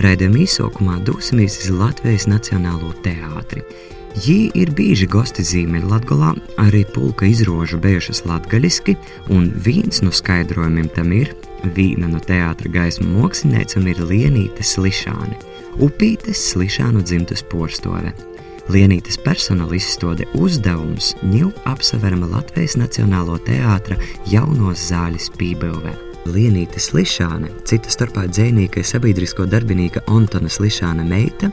Raidījuma īsākumā dosimies uz Latvijas Nacionālo teātri. Jī ir bieži gosti Zīmeļa Latgolā, arī pulka izrožu bijušas latgaļiski, un viens no skaidrojumiem tam ir, Vīna no teātra gaismu māksliniecam ir Lienīte Slišāne, upītes Slišānu dzimtas porstove. Lienītes personāla izstāde uzdevums ņem apseverama Latvijas Nacionālo teātra jaunos zāļas pībelvē. Lienīte Slišāne, cita starpā dzēnīka sabiedrisko darbinīka Antona Slišāna meita,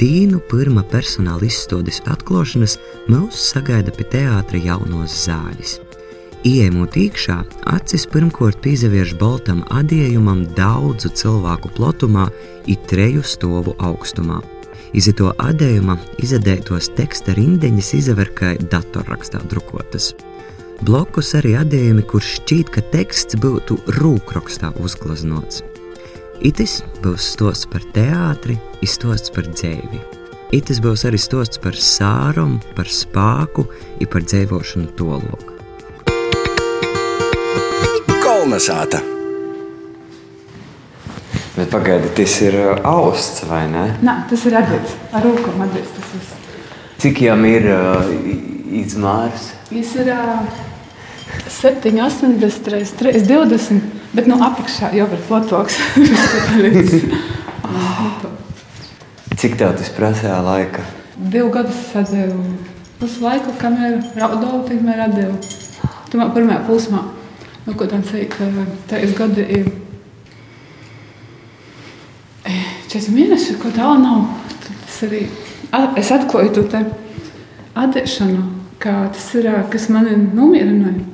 Dīnu pirmā personāla izstādes atklāšanas mūs sagaida pie teātra jaunos zāļus. Iemūt iekšā, acis pirmkārt pievērš baltam adējumam daudzu cilvēku plotumā, it treju stovu augstumā. Izito adējuma izadētos teksta rindeņas izaver kā datorrakstā drukotas. Blokus arī adējumi, kur šķiet, ka teksts būtu rūkrakstā uzglaznots. Itis būs stosts par teātri, izstosts par dzēvi. Itis būs arī stosts par sārumu, par spāku, ir par dzēvošanu toloku. Kolnesāta! Bet pagaidi, tas ir uh, austs vai ne? Nē, tas ir adīts. Ar rūkām adīts tas viss. Cik jām ir uh, izmērs? Viņš ir uh, 7, 80, 3, 20, bet no apakšā jau ir fotoks. Cik tev tas prasīja laika? Divu gadus sadzēju uz laiku, kamēr raudāju, tikmēr atdevu. Tomēr pirmajā posmā, nu, ko tā teikt, tā ir gadi ir 4 mēneši, ko tālu nav. Tas arī es atklāju to te atdešanu, kā tas ir, kas mani nomierināja.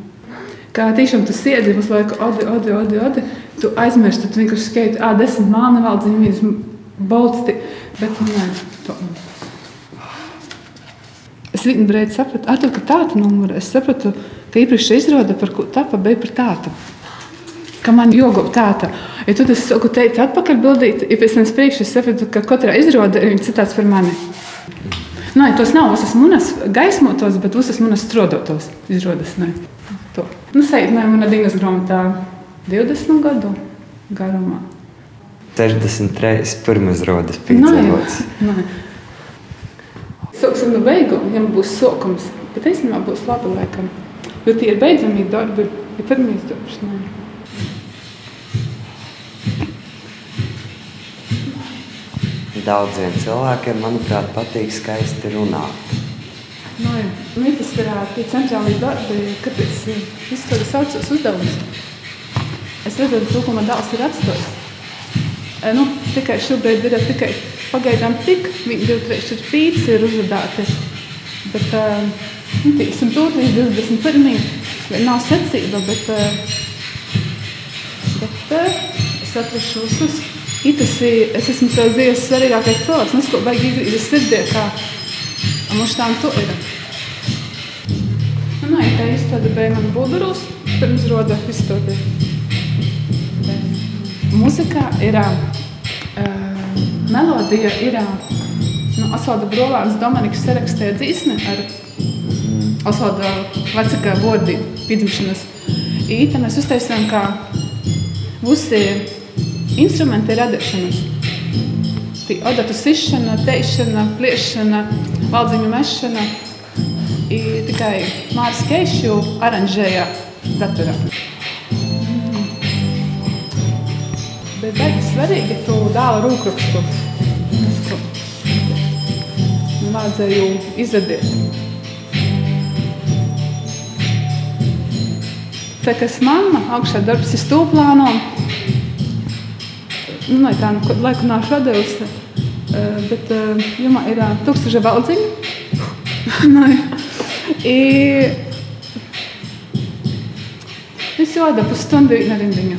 Kā tiešām tu sēdi uz laiku, odi, odi, odi, odi. Tu aizmirsti, tu vienkārši skaiti, ah, desmit māna vēl dzīvības balsti. Bet, nē, to. Es vienu brīdi sapratu, ah, ka tāda numura. Es sapratu, ka iepriekšējā izrāde par ko tapa, bija par tādu. Ka man joga tāda. Ja tu tas saku teici atpakaļ bildīt, ja pēc tam priekš es sapratu, ka katrā izrāde ir citāds par mani. Nē, nu, tos nav visas manas gaismotos, bet visas manas strodotos izrādes. Ne. To. Nu, sēž, ne, mana dienas grāmatā 20 gadu garumā. 63. pirmais rodas piedzīvots. Sāksim no beigām, ja būs sākums, bet īstenībā būs labi laikam. Jo tie ir beidzamie darbi, ja pirmīs darbs. Ne. Daudziem cilvēkiem, manuprāt, patīk skaisti runāt. Nu, nu, tas ir tie centrālie darbi, kāpēc izstāde saucas uzdevums. Es redzu, ka man dēls ir atstājis. Nu, tikai šobrīd ir tikai pagaidām tik, 1, 2, 3, 4, 5 ir uzvadāti. Bet, nu, tiksim, to līdz 21. nav secība, bet, bet es atrašu visus. Itas, es esmu savas dzīves svarīgākais cilvēks, nesko vajag izgrīzes sirdē, kā mums tām to ir. Nu, nē, tā izstāde bija man budurus, pirms roda izstāde. Mūzikā ir, uh, melodija ir, nu, Osvalda Brovāns Dominiks sarakstīja dzīsmi ar Osvalda vecākā vordi piedzimšanas. Īta mēs uztaisām, kā visi instrumenti ir radīšanas. Odatu sišana, teišana, pliešana, valdziņu mešana. I tikai Mārs Keišu aranžēja datorā. Bet baigi svarīgi tu dāla rūkrakstu. Man vajadzēja izradīt. Tā kā mamma augšā darbs ir stūplāno, nu, tā nu, laiku nav šādevusi, bet jumā ir tūkstoša valdziņa. I es jau atdevu pusstundu na rindiņu.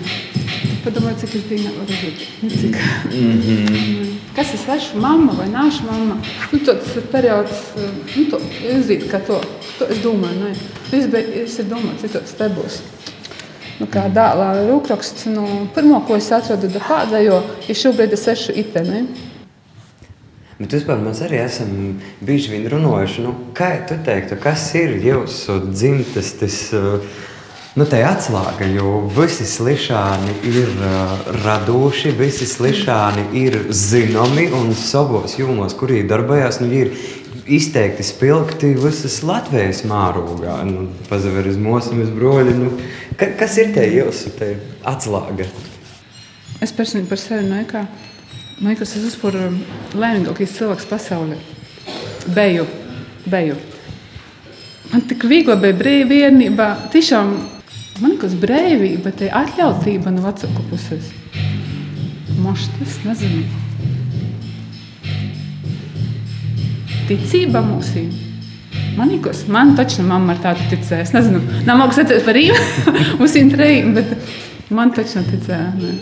Padomāju, cik es dienā varu būt. Mm -hmm. Kas es esmu? Mamma vai nāšu mamma? Nu, tas ir periods, nu, to, es zinu, ka to, to es domāju. Ne? Es, be, es domāju, cik tas te būs. Nu, kā dēlā rūkraksts, nu, pirmo, ko es atradu da pēdējo, ir šobrīd es ešu iteni. Bet vispār mēs arī esam bieži vien runājuši, nu, kā tu teiktu, kas ir jūsu dzimtes tas uh, Nu, tā atslēga, jo visi slišāni ir uh, radoši, visi slišāni ir zināmi un savos jomos, kurī darbojas. Nu, ir izteikti spilgti visas Latvijas mārūgā. Nu, Pazaveris mūsu broļi. Nu, ka, kas ir tie jūsu te atslēga? Es personīgi par sevi nekā. Man liekas, es esmu laimīgākais cilvēks pasaulē. Beju, beju. Man tik viegli bija brīvība. Tiešām man liekas, brīvība, tā atļautība no vecāku puses. Mošs tas nezinu. Ticība mūsī. Man liekas, man taču mamma ar tādu ticēja. Es nezinu, nav mākslinieks par īmu, mums ir trījumi, bet man taču neticēja. Ne.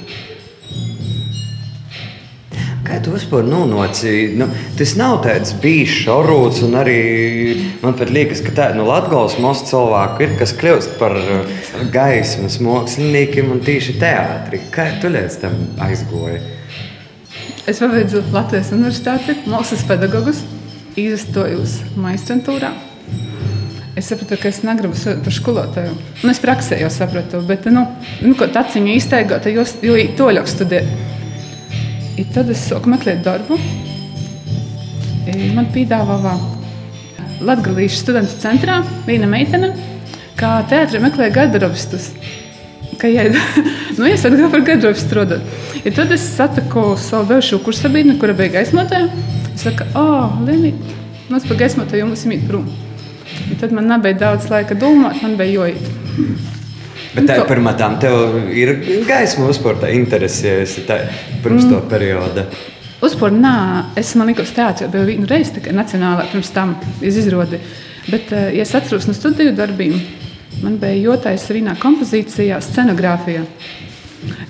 Kā tu vispār nonāci? Nu, tas nav tāds bijis šaurūts, un arī man liekas, ka tādi no Latvijas monētu cilvēku ir, kas kļūst par uh, gaismas māksliniekiem un tieši teātrī. Kā tu līdz tam aizgoji? Es pabeidzu Latvijas Universitāti, mākslas pedagogus, izstojos maģistrantūrā. Es sapratu, ka es negribu par skolotāju. Nu, es praksē jau sapratu, bet, nu, nu tāds viņa izteigta, jo, to ļauj studēt. I tad es sāku meklēt darbu. I man piedāvāja Latvijas studentu centrā viena meitene, kā teātrī meklēja garderobistus. Ka, ja, nu, es gribu par garderobu strādāt. I tad es satiku savu bijušo kursabiedru, kura bija gaismotāja. Es saku, oh, Lenīt, mums par gaismotāju jums ir prom. I tad man nebija daudz laika domāt, man bija joīt. Bet tā pirmā tam tev ir gaisma uzsporta interesējies pirms mm. to perioda. Uzspēr, nē, es man liekas, teātrī bija viena reize, tikai nacionālā pirms tam izrādi. Bet, eh, ja es atceros no studiju darbiem, man bija jotais vienā kompozīcijā, scenogrāfijā.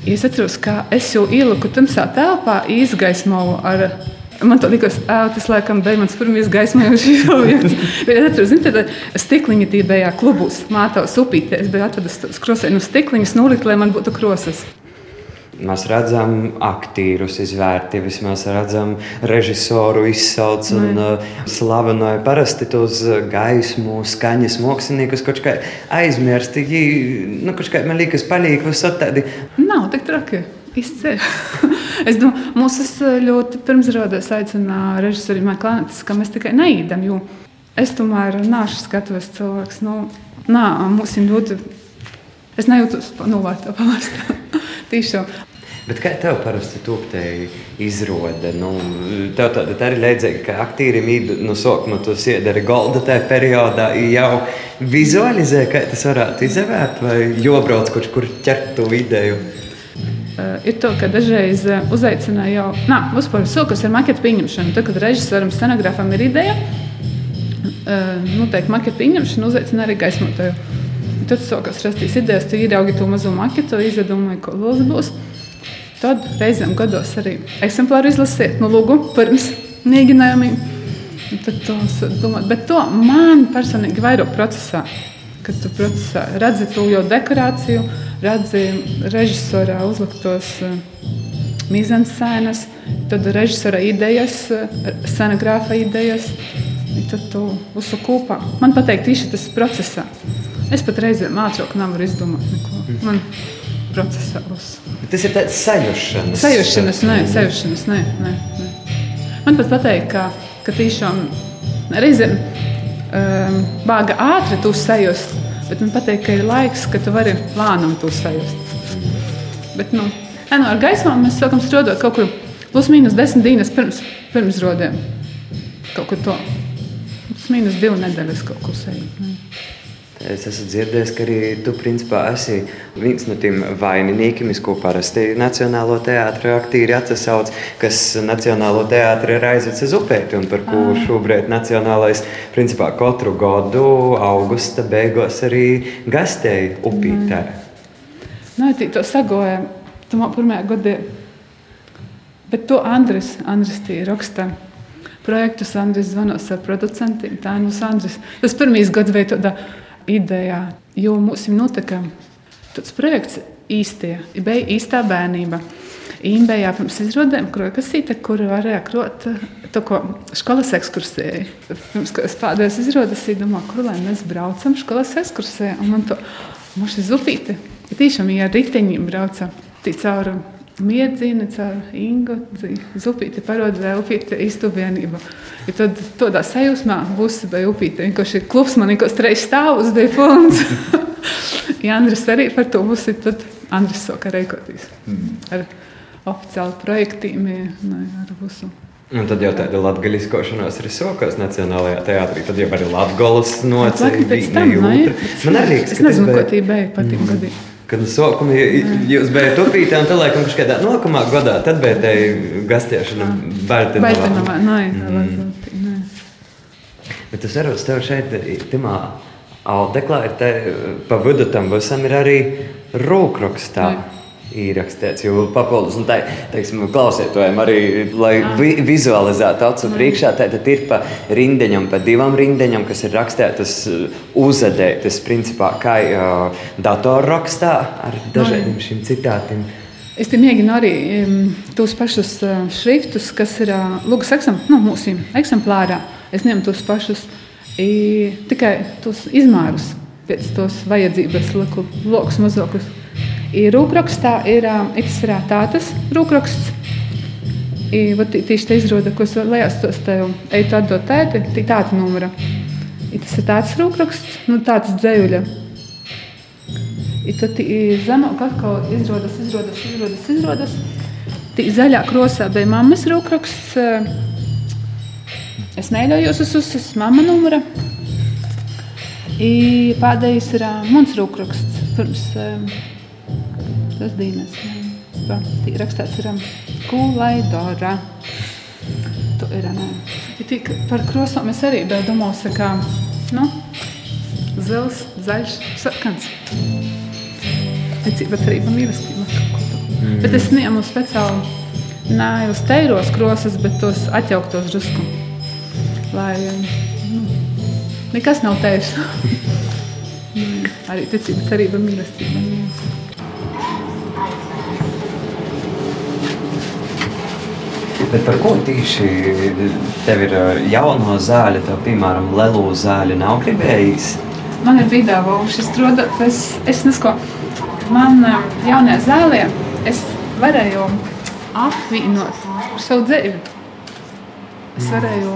Ja es atceros, ka es jau ieliku tamsā telpā, izgaismoju ar Man liekas, tas laikam bija mans pirmais gaismojošs objekts. Es atceros, ka stikliņa tī bija klubus, mātavas upītē. Es biju atvedis krosēnu stikliņus, nulīt, lai man būtu krosas. Mēs redzam, aktierus izvērtījumus, mēs redzam, režisoru izsauc un uh, slavenoja parasti tos gaismu, skaņas māksliniekus, kaut kā aizmirsti. Nu, kaut kā man liekas, paliek visot tādi. Nav tik traki. Izceļ. es domāju, mūs ļoti pirmsrādās aicināja režisori Maklānis, ka mēs tikai neīdam, jo es tomēr nāšu skatuves cilvēks. Nu, nā, mums ir ļoti, es nejūtos novārtā pamestā. Tiešām. Bet kā tev parasti izrāda? Nu, tev tāda tā ir līdzīga, ka aktierim ir no sākuma tu siedari golda tajā periodā, jau vizualizē, kā tas varētu izvērt, vai jobrauc kaut kur ķert to ideju. Uh, ir to, ka dažreiz uh, uzaicināja jau, nā, uzpār sokas ar maketu pieņemšanu. Tad, kad režisoram, scenogrāfam ir ideja, uh, noteikti maketu pieņemšanu uzaicina arī gaismotāju. Tad sokas rastīs idejas, tu ieraugi to mazo maketu, izdomāji, ko lūdzu būs. Tad reizēm gados arī eksemplāru izlasiet, nu lūgu pirms mēģinājumiem. Tad to domāt, bet to man personīgi vairāk procesā kad tu procesā redzi to jau dekorāciju, redzi režisorā uzliktos uh, mizansēnas, tad režisora idejas, uh, scenogrāfa idejas. Tad tu uzsūki kopā. Man patīk, tieši tas procesā. Es pat reizēm ātrāk nevaru izdomāt neko. Man procesā uzsūkt. Tas ir tāds sajūšanas. Sajūšanas, nē, sajūšanas, nē, nē, nē. Man pat patīk, ka, ka tiešām reizēm um, bāga ātri to sajust, bet man patīk, ka ir laiks, ka tu vari plānam to sajust. Bet, nu, ne, nu, ar gaismām mēs sākam strādāt kaut kur plus mīnus desmit dienas pirms, pirms rodiem. Kaut kur to. Plus mīnus divu nedēļas kaut kur sajūt. Es esmu dzirdējis, ka arī tu principā, esi viens no tiem vaininiekiem, ko parasti Nacionālo teātris aktīri atsauc, kas Nacionālo teātris ir aizvedis uz upēti un par ko ah. šobrīd Nacionālais principā katru gadu augusta beigās arī gastēja upītē. Nē, tī to sagoja, man pirmajā gadā, bet to Andris, Andris tī raksta projektus, Andris zvanos ar producentiem, tā nu Andris. Tas pirmīs gads bija tādā idejā. Jo mums notika tāds projekts īstie, bija īstā bērnība. Imbējā pirms izrādēm krokasīte, kur varēja krot eh, to, ko skolas ekskursēja. Pirms es pēdējos izrādes, domāju, kur lai mēs braucam skolas ekskursē. Un man to, Mums ir zupīte. Ja tiešām, ja ar riteņiem braucam, tad caur Ingu, zupīte parodē upīte īstuvienība. Ja tad tādā sajūsmā būs vai upīte, vienkārši klubs man ikos treis stāvus bija pilns. ja Andris arī par to būs, tad Andris saka reikoties. Mm. Ar oficiālu projektiem, ar visu. Un tad jau tāda latgaļiskošanās ir sokās Nacionālajā teātrī. Tad jau arī latgolas nocēla. Man arī liekas, es nezinu, ko tī bija patīk mm. gadīt. Kad sākumā jūs bijat tupītē, un tad, laikam, kādā nākamā gadā, tad bija tā gastiešana Baltinovā. Mm. Bet tas arī tev šeit, timā audeklā, ir te pa vidu tam visam ir arī rūkrakstā. Nē ierakstīts. Jo papildus tam, nu, teiksim, klausītājiem arī, lai ah. vi vizualizētu acu mm. priekšā, tad ir pa rindiņam, pa divām rindiņām, kas ir rakstītas uh, uzadētas, principā, kā uh, datorrakstā ar dažādiem šiem citātiem. Es te mēģinu arī um, tos pašus uh, šriftus, kas ir uh, eksem, nu, mūsu eksemplārā. Es ņemu tos pašus, i, tikai tos izmērus pēc tos vajadzības, lokus mazākus. Ir rūkrakstā ir ekstrā tādas rūkraksts. I, вот, tieši tā izrāda, ko es lejos tos te eju atdot tēti, tī tāda numura. I, tas ir tāds rūkraksts, nu tāds dzējuļa. I tad zemāk atkal izrādas, izrādas, izrādas, izrādas. Tī zaļā krosā bija mammas rūkraksts. Es neļaujos uz uzsas mamma numura. I, pēdējais ir uh, mans rūkraksts. Pirms, uh, tas dīnes. Tā rakstīts ir kulaidora. Tu ir, ne. Ja tik par krosām es arī domāju, ka, nu, zils, zaļš, sarkans. Ticība, cerība, mīlestība. Mm. Bet es neņemu speciāli ne uz teiros krosas, bet tos atjauktos drusku. Lai nu, nekas nav teirs. arī ticība, cerība, mīlestība. Bet par ko tieši tev ir uh, jauno zāle, tev, piemēram, lelu zāle nav gribējis? Man ir video, šis rodas, es, es nesko, man uh, jaunajā zālē es varēju apvienot savu dzīvi. Es mm. varēju,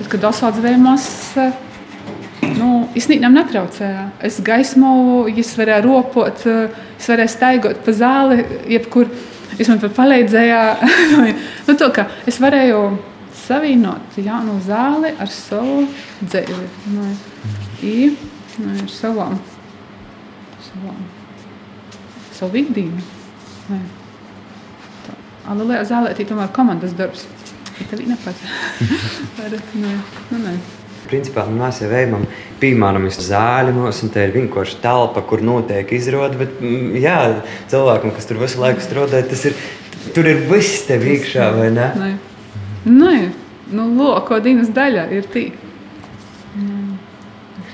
tad, kad asfaltējumos, nu, es nīnam netraucēju. Es gaismu, es varēju ropot, es varēju staigot pa zāli, jebkur. Jūs man palīdzējāt. nu, to, es varēju savienot jaunu zāli ar savu dzīvi. Nu, i, nu, ar savām, savām, savu ikdienu. Nu, Lielajā zālē ir tomēr komandas darbs. Tā viņa nepatīk. nu, nu, Principā nu, mēs jau ejam, piemēram, uz zāļumos, un tā ir vienkārši telpa, kur notiek izrāde. Bet, mm, jā, cilvēkam, kas tur visu laiku strādā, tas ir, tur ir viss tev iekšā, vai ne? Nē, Nē. nu, loko dienas daļa ir tī.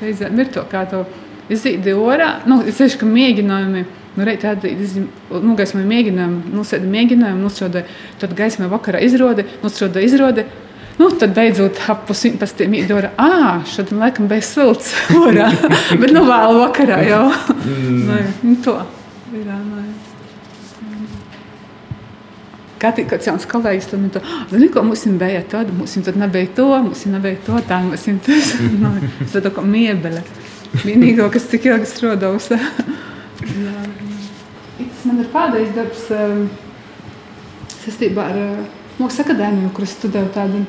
Reizēm ir to, kā to izīdi orā, nu, es teikšu, ka mēģinājumi. Nu, reiz tāda nu, gaisma mēģinājuma, nosēda mēģinājumu, nosēda, tad gaisma vakarā izrāde, nosēda izrāde. Nu, tad beidzot ap pusimtiem īdora, ah, šodien laikam bija silts orā, bet nu vēl vakarā jau. mm. Nē, nu, to ir. Nē. Tik kāds jauns kolēģis, tad man to, zini, ko mums bija tad, mums tad nebija to, mums nebija to, tā, mums tas, nu, tas tā kā miebele. Vienīgo, kas cik ilgi strādājus. Tas man ir pēdējais darbs saistībā ar mūsu akadēmiju, kur es studēju tādu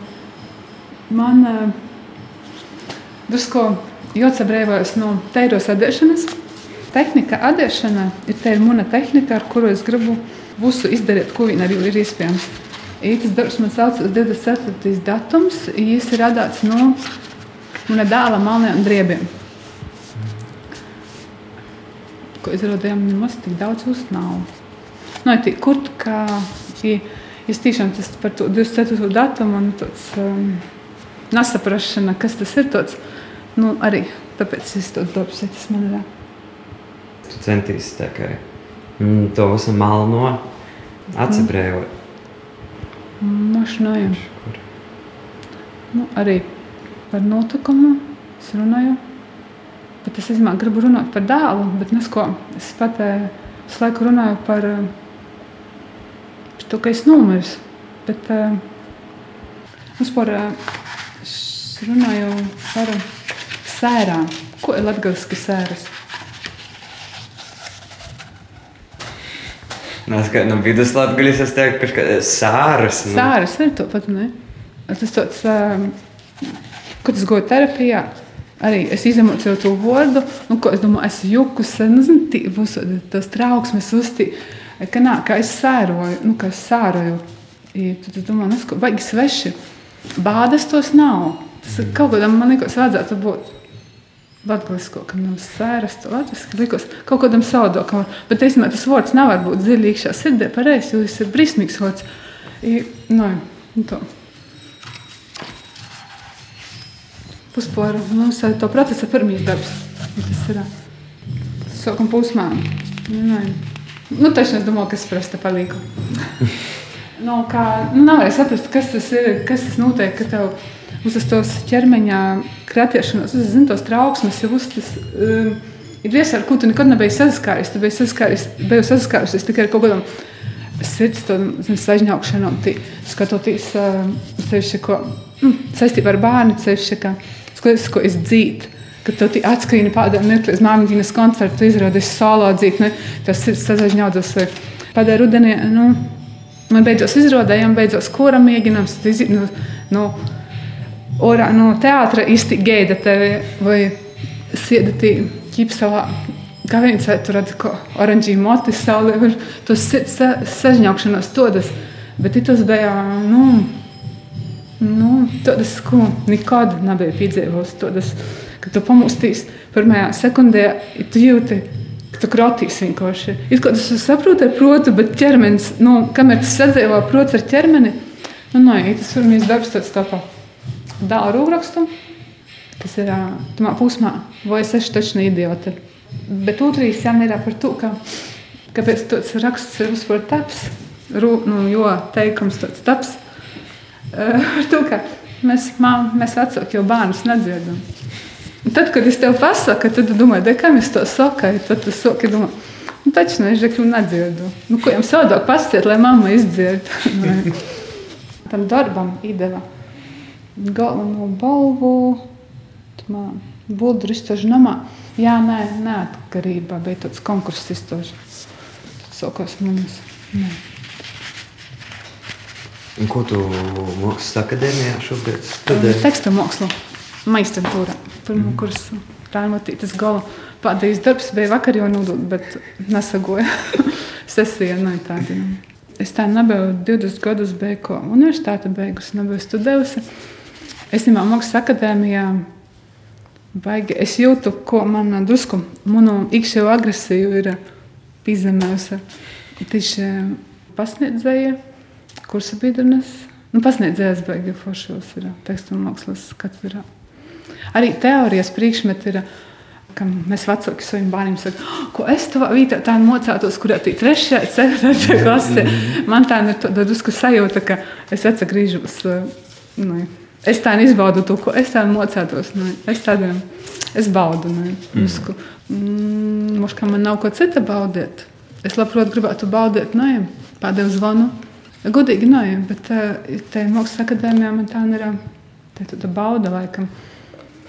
man uh, drusku jāatsabrēvojas no teiros adēšanas. Tehnika adēšana ir tā ir mana tehnika, ar kuru es gribu visu izdarīt, ko vien arī ir iespējams. Tas darbs man saucas 24. datums, viņš ir radāts no mana dēla malniem driebiem. Ko izrādījām, nemaz tik daudz uznāvu. Nu, tī, kur kā, ja tiešām tas par to 24. datumu un tāds, um, nesaprašana, kas tas ir. Tāds, nu, arī tāpēc es to darbs, ja tas man ir. Tu centīsies tā kā mm, to visu malno atsebrējot. Mašinājam. Nu, arī par notikumu es runāju. Bet es izmā, gribu runāt par dēlu, bet nesko. Es pat es laiku runāju par, par to, ka es nomirs. Bet vispār es runāju par sērām. Ko ir latgaliski sēras? Nāc, kā no vidus latgaļas es teiktu, ka sāras. Nu. Sāras ir to pat, ne? Tas tāds, um, kad es goju terapijā, arī es izemocēju to vārdu, nu, ko es domāju, es jukus, nezinu, tī, būs tas trauksmes uztī, ka nā, ka es sēroju, nu, ka es sēroju. I, tad es domāju, nes, vajag sveši. Bādas tos nav. Tas kaut kādam man liekas vajadzētu būt. Latvijas kam nav sēras, to latviešu likos kaut kādam saudokam. Bet, teicamā, tas vārds nevar būt dziļi iekšā sirdē, pareizi, jo tas ir brismīgs vārds. I, no, nu, to. puspora. Mums nu, to procesu pirmīs darbs. Tas ir sākam posmā. Nu, nu, taču es domāju, ka es prasta palīgu. nu, kā, nu, nav arī saprast, kas tas ir, kas tas notiek, ka tev uz tos ķermeņa kratiešanos, uz zin, tos trauksmes, jau uz tas. Um, Ir viesa, ar ko tu nekad nebija saskāries. Tu biji saskāries, biji saskāries tikai ar kaut kādam sirds sažņaukšanām, skatoties uh, sevišķi, ko nu, saistībā ar bērnu, sevišķi, ka skaties, ko es dzīvoju. Kad tu atskrīni pādām mirkli uz māmiņas koncertu, izrādies solo dzīvi, tas ir sazažņaudzos vai pādē rudenī. Nu, man beidzot izrādījām, beidzot kura mēģinājums, nu, nu, orā no teātra īsti gaida tevi vai sēdati ķipsavā. Kā viens tur redz, ko oranžī motis saulē, var tos sa, sažņaukšanos todas, bet tas bija, nu, Nu, tādas, ko nekad nebija piedzīvojis. Tādas, kad tu pamostīs pirmajā sekundē, tu jūti, ka tu krotīs vienkārši. Ir kaut kas saproti protu, bet ķermenis, nu, kamēr tas sadzīvo prots ar ķermeni, nu, nē, tas pirmais darbs tāds tā kā dāla rūgrakstu. Tas ir tamā pusmā, vai es esmu taču ne idioti. Bet otrīs jām ir par to, ka, kāpēc tāds raksts ir uzspēr taps, rū, nu, jo teikums tāds taps ar to, ka mēs, mām, mēs vecāki jau bērnus nedzirdam. Tad, kad es tev pasaku, tad tu domā, kam es to saku, tad tu saki, domā, nu, taču ne, es jau nedzirdu. Nu, ko jums savādāk pasiet, lai mamma izdzird? Tam darbam iedeva galveno balvu, buldru iztožu namā. Jā, nē, neatkarībā bija tāds konkurss iztožu. Tad sākās mums. Nē. Un ko tu mākslas akadēmijā šobrīd studē? Teksta mākslu, maistratūra, pirmo mm. kursu. Rāmotītas gala pēdējais darbs bija vakar jau nodot, bet nesagoja sesija. Nu, tāda. Es tā nebiju 20 gadus beigu universitāti beigusi, nebiju studējusi. Es domāju, mākslas akadēmijā baigi. Es jūtu, ko man drusku, manu iekšējo agresiju ir pizemējusi. Tieši pasniedzēja kursa biedrenes. Nu, pasniedzējis beigas foršos, ir tekstu mākslas katedrā. Arī teorijas priekšmeti ir. Mēs vecāki saviem bērniem sakām, oh, ko es tavā vietā tā mocētos, kurā tī trešajā, ceturtajā klasē. Man tā ir tāda drusku sajūta, ka es atgriežos. Nu, es tā izbaudu to, ko es tā mocētos. Nu, es tādiem, es baudu. Nu, drusku. Mm, Mums, man nav ko cita baudīt. Es labprāt gribētu baudīt, nu, pārdevu zvanu. Godīgi nē, bet te mākslas akadēmijā man tā ir tā bauda laikam.